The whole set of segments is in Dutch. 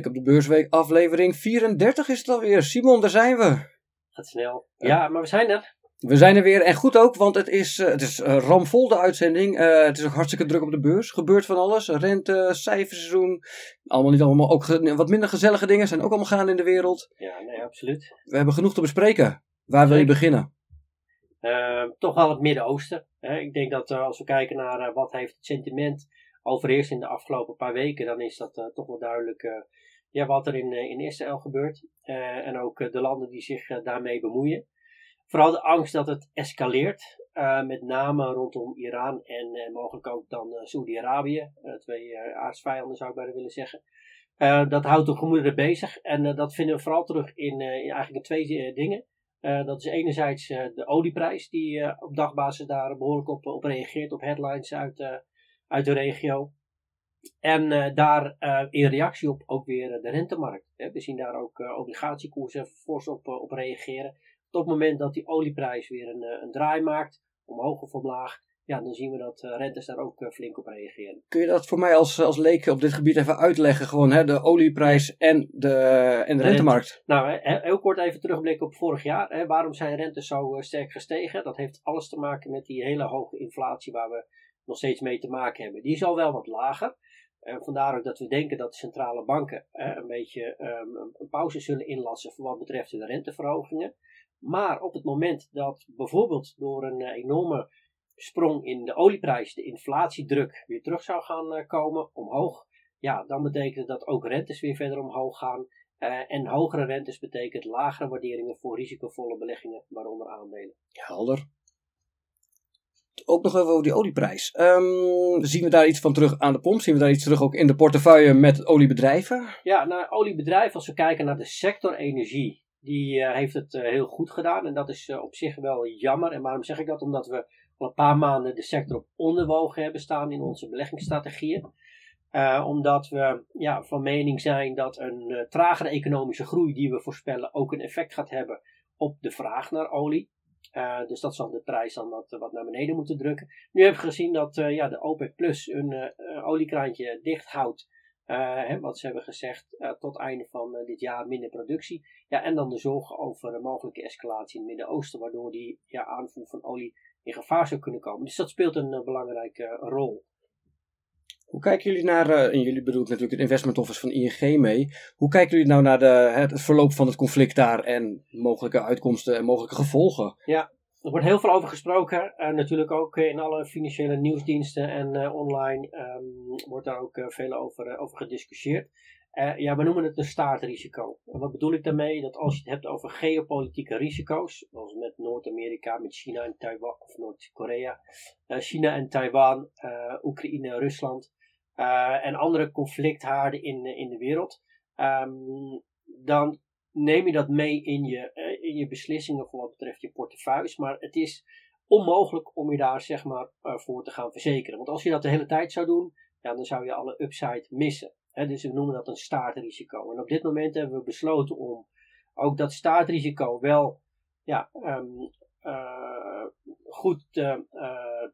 Blik op de beursweek, aflevering 34 is het alweer. Simon, daar zijn we. Gaat snel. Ja, maar we zijn er. We zijn er weer en goed ook, want het is, uh, het is uh, ramvol de uitzending. Uh, het is ook hartstikke druk op de beurs. Gebeurt van alles. Rente, cijferseizoen. Allemaal niet allemaal. Ook wat minder gezellige dingen zijn ook allemaal gaande in de wereld. Ja, nee, absoluut. We hebben genoeg te bespreken. Waar wil je beginnen? toch wel het Midden-Oosten. Ik denk dat als we kijken naar wat heeft het sentiment overheerst in de afgelopen paar weken, dan is dat toch wel duidelijk ja, wat er in, in Israël gebeurt. en ook de landen die zich daarmee bemoeien. Vooral de angst dat het escaleert, met name rondom Iran en mogelijk ook dan Saudi-Arabië, twee aardsvijanden zou ik bijna willen zeggen. dat houdt de gemoederen bezig en dat vinden we vooral terug in, in eigenlijk twee dingen. dat is enerzijds de olieprijs, die op dagbasis daar behoorlijk op, op reageert, op headlines uit, uit de regio. En daar in reactie op ook weer de rentemarkt. We zien daar ook obligatiekoersen fors op, op reageren op het moment dat die olieprijs weer een, eh, een draai maakt, omhoog of omlaag, ja, dan zien we dat rentes daar ook flink op reageren. Kun je dat voor mij als, als leek op dit gebied even uitleggen? Gewoon hè, de olieprijs en de, en de rentemarkt. Nou, heel kort even terugblikken op vorig jaar. Hè, waarom zijn rentes zo sterk gestegen? Dat heeft alles te maken met die hele hoge inflatie waar we nog steeds mee te maken hebben. Die is al wel wat lager. En vandaar dat we denken dat de centrale banken een beetje um, een pauze zullen inlassen voor wat betreft de renteverhogingen. Maar op het moment dat bijvoorbeeld door een eh, enorme sprong in de olieprijs de inflatiedruk weer terug zou gaan eh, komen, omhoog, ja, dan betekent dat ook rentes weer verder omhoog gaan. Uh, en hogere rentes betekent lagere waarderingen voor risicovolle beleggingen, waaronder aandelen. Helder. Ook nog even over die olieprijs. Um, zien we daar iets van terug aan de pomp? Zien we daar iets terug ook in de portefeuille met oliebedrijven? Ja, naar oliebedrijven, als we kijken naar de sector energie, die uh, heeft het uh, heel goed gedaan. En dat is uh, op zich wel jammer. En waarom zeg ik dat? Omdat we al een paar maanden de sector op onderwogen hebben staan in onze beleggingsstrategieën. omdat we ja, van mening zijn dat een tragere economische groei die we voorspellen ook een effect gaat hebben op de vraag naar olie. Dus dat zal de prijs dan wat, wat naar beneden moeten drukken. Nu hebben we gezien dat ja, de OPEC Plus een oliekraantje dicht houdt. Uh, hè, wat ze hebben gezegd, uh, tot einde van uh, dit jaar minder productie. Ja, en dan de zorgen over een mogelijke escalatie in het Midden-Oosten, waardoor die ja, aanvoer van olie in gevaar zou kunnen komen. Dus dat speelt een belangrijke rol. Hoe kijken jullie naar, en jullie bedoelt natuurlijk het investment office van ING mee, hoe kijken jullie nou naar de, het verloop van het conflict daar en mogelijke uitkomsten en mogelijke gevolgen? Ja, er wordt heel veel over gesproken. Uh, natuurlijk ook in alle financiële nieuwsdiensten en uh, online um, wordt daar ook veel over, over gediscussieerd. ja, we noemen het een staartrisico. En wat bedoel ik daarmee? Dat als je het hebt over geopolitieke risico's, zoals met Noord-Amerika, met China en Taiwan, of Noord-Korea, China en Taiwan, Oekraïne, Rusland en andere conflicthaarden in, in de wereld, um, dan neem je dat mee in je, eh, in je beslissingen voor wat betreft je portefeuilles. Maar het is onmogelijk om je daar zeg maar voor te gaan verzekeren. Want als je dat de hele tijd zou doen, dan zou je alle upside missen. Dus we noemen dat een staartrisico. En op dit moment hebben we besloten om ook dat staartrisico wel ja, uh, goed te,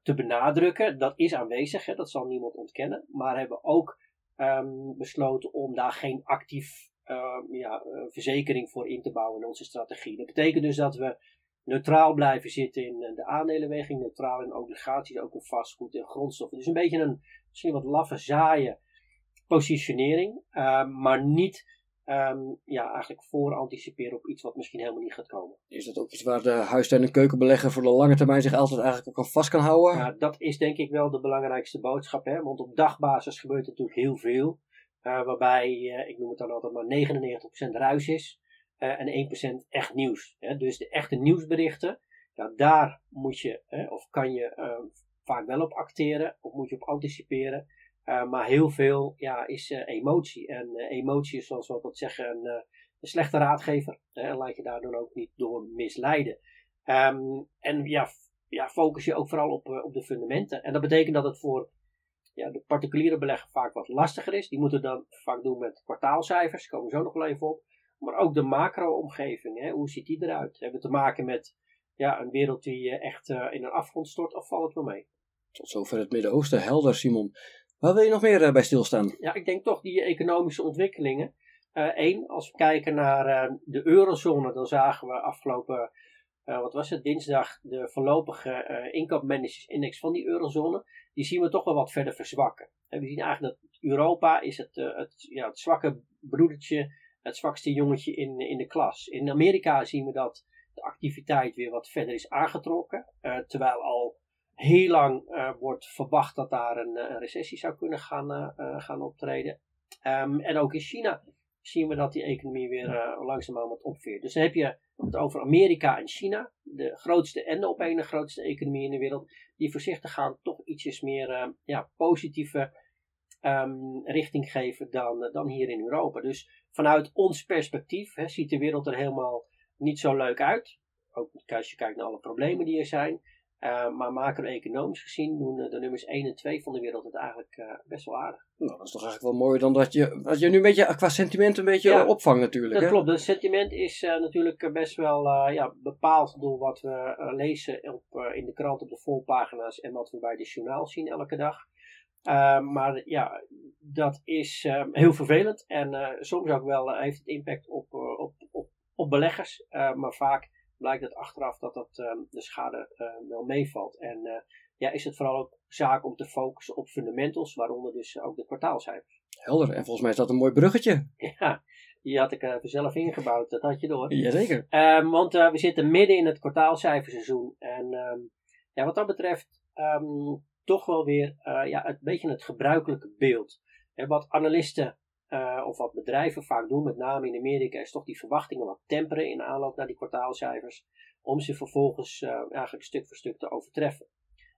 te benadrukken. Dat is aanwezig, hè? dat zal niemand ontkennen. Maar hebben ook um, besloten om daar geen actief uh, ja, verzekering voor in te bouwen in onze strategie. Dat betekent dus dat we neutraal blijven zitten in de aandelenweging, neutraal in obligaties, ook in vastgoed en grondstoffen. Dus een beetje een misschien wat laffe zaaien positionering, uh, maar niet um, ja, eigenlijk voor anticiperen op iets wat misschien helemaal niet gaat komen. Is dat ook iets waar de huistuin- en keukenbelegger voor de lange termijn zich altijd eigenlijk ook aan vast kan houden? Ja, dat is denk ik wel de belangrijkste boodschap. Hè? Want op dagbasis gebeurt natuurlijk heel veel. Uh, waarbij, uh, ik noem het dan altijd maar 99% ruis is uh, en 1% echt nieuws. Hè? Dus de echte nieuwsberichten, ja, daar moet je of kan je vaak wel op acteren of moet je op anticiperen. Maar heel veel ja, is emotie. En emotie is, zoals we altijd zeggen, een, een slechte raadgever. en laat je daardoor ook niet door misleiden. Um, en ja, ja, focus je ook vooral op, op de fundamenten. En dat betekent dat het voor ja, de particuliere belegger vaak wat lastiger is. Die moeten dan vaak doen met kwartaalcijfers, komen we zo nog wel even op. Maar ook de macro-omgeving, hoe ziet die eruit? Hebben we te maken met ja, een wereld die eh, echt in een afgrond stort of valt het wel mee? Tot zover het Midden-Oosten, helder Simon. Waar wil je nog meer uh, bij stilstaan? Ja, ik denk toch die economische ontwikkelingen. Eén, als we kijken naar de eurozone, dan zagen we afgelopen, wat was het, dinsdag de voorlopige inkoopmanagersindex van die eurozone. Die zien we toch wel wat verder verzwakken. En we zien eigenlijk dat Europa is het, het, ja, het zwakke broedertje, het zwakste jongetje in, in de klas. In Amerika zien we dat de activiteit weer wat verder is aangetrokken. terwijl al heel lang uh, wordt verwacht dat daar een, een recessie zou kunnen gaan, uh, gaan optreden. Um, en ook in China zien we dat die economie weer uh, langzaamaan wat opveert. Dus dan heb je het over Amerika en China, de grootste en de op een grootste economie in de wereld, die voorzichtig gaan toch ietsjes meer ja, positieve um, richting geven dan, dan hier in Europa. Dus vanuit ons perspectief hè, ziet de wereld er helemaal niet zo leuk uit. Ook als je kijkt naar alle problemen die er zijn. Uh, maar macro-economisch gezien doen de nummers 1 en 2 van de wereld het eigenlijk uh, best wel aardig. Nou, dat is toch eigenlijk wel mooier dan dat je, dat je nu een beetje qua sentiment een beetje ja, opvangt natuurlijk. Dat hè? klopt, het sentiment is natuurlijk best wel ja, bepaald door wat we lezen op, in de krant op de volpagina's en wat we bij de journaal zien elke dag. maar ja, dat is heel vervelend en soms ook wel heeft het impact op, op, op, op beleggers, maar vaak blijkt het achteraf dat dat, uh, de schade uh, wel meevalt. En uh, ja, is het vooral ook zaak om te focussen op fundamentals, waaronder dus ook de kwartaalcijfers. Helder, en volgens mij is dat een mooi bruggetje. Ja, die had ik er zelf ingebouwd, dat had je door. Jazeker. Um, want we zitten midden in het kwartaalcijferseizoen. En um, ja, wat dat betreft toch wel weer ja, een beetje het gebruikelijke beeld. En wat analisten uh, of wat bedrijven vaak doen, met name in Amerika, is toch die verwachtingen wat temperen in aanloop naar die kwartaalcijfers, om ze vervolgens uh, eigenlijk stuk voor stuk te overtreffen.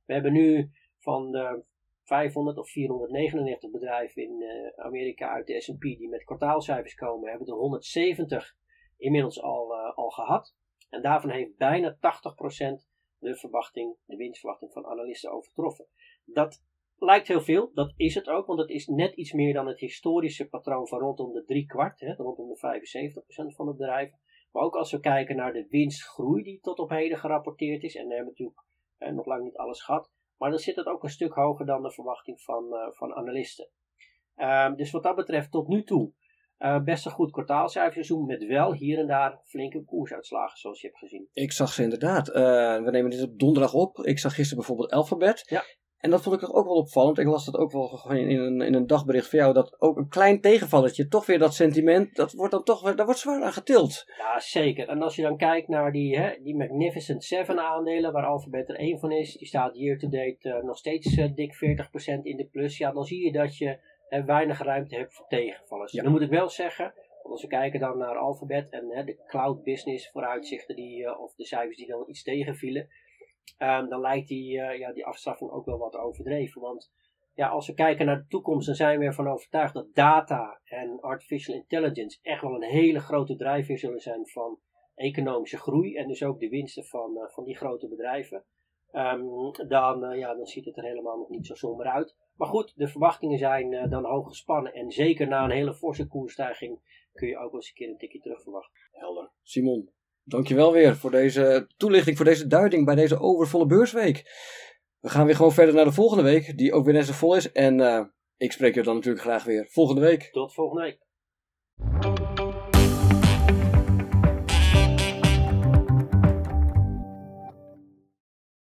We hebben nu van de 500 of 499 bedrijven in uh, Amerika uit de S&P die met kwartaalcijfers komen, hebben er 170 inmiddels al, al gehad. En daarvan heeft bijna 80% de verwachting, de winstverwachting van analisten overtroffen. Dat lijkt heel veel, dat is het ook, want het is net iets meer dan het historische patroon van rondom de drie kwart, hè, rondom de 75% van de bedrijven. Maar ook als we kijken naar de winstgroei die tot op heden gerapporteerd is, en we hebben natuurlijk eh, nog lang niet alles gehad, maar dan zit het ook een stuk hoger dan de verwachting van, uh, van analisten. Uh, dus wat dat betreft tot nu toe uh, best een goed kwartaalcijferseizoen met wel hier en daar flinke koersuitslagen zoals je hebt gezien. Ik zag ze inderdaad. Uh, we nemen dit op donderdag op. Ik zag gisteren bijvoorbeeld Alphabet. Ja. En dat vond ik toch ook wel opvallend. Ik las dat ook wel in een, in een dagbericht van jou. Dat ook een klein tegenvalletje, toch weer dat sentiment, dat wordt dan toch, daar wordt zwaar aan getild. Ja, zeker. En als je dan kijkt naar die, hè, die Magnificent 7 aandelen, waar Alphabet er één van is. Die staat year to date uh, nog steeds uh, dik 40% in de plus. Ja, dan zie je dat je uh, weinig ruimte hebt voor tegenvallers. Ja. Dan moet ik wel zeggen, als we kijken dan naar Alphabet en de cloud business vooruitzichten die, of de cijfers die dan iets tegenvielen um, dan lijkt die, uh, ja, die afstraffing ook wel wat overdreven. Want ja, als we kijken naar de toekomst, dan zijn we ervan overtuigd dat data en artificial intelligence echt wel een hele grote drijfveer zullen zijn van economische groei en dus ook de winsten van, uh, van die grote bedrijven. Um, dan, uh, ja, dan ziet het er helemaal nog niet zo somber uit. Maar goed, de verwachtingen zijn dan hoog gespannen. En zeker na een hele forse koersstijging kun je ook wel eens een keer een tikje terug verwachten. Helder. Simon, Dankjewel weer voor deze toelichting, voor deze duiding bij deze overvolle beursweek. We gaan weer gewoon verder naar de volgende week, die ook weer net zo vol is. En uh, ik spreek je dan natuurlijk graag weer volgende week. Tot volgende week.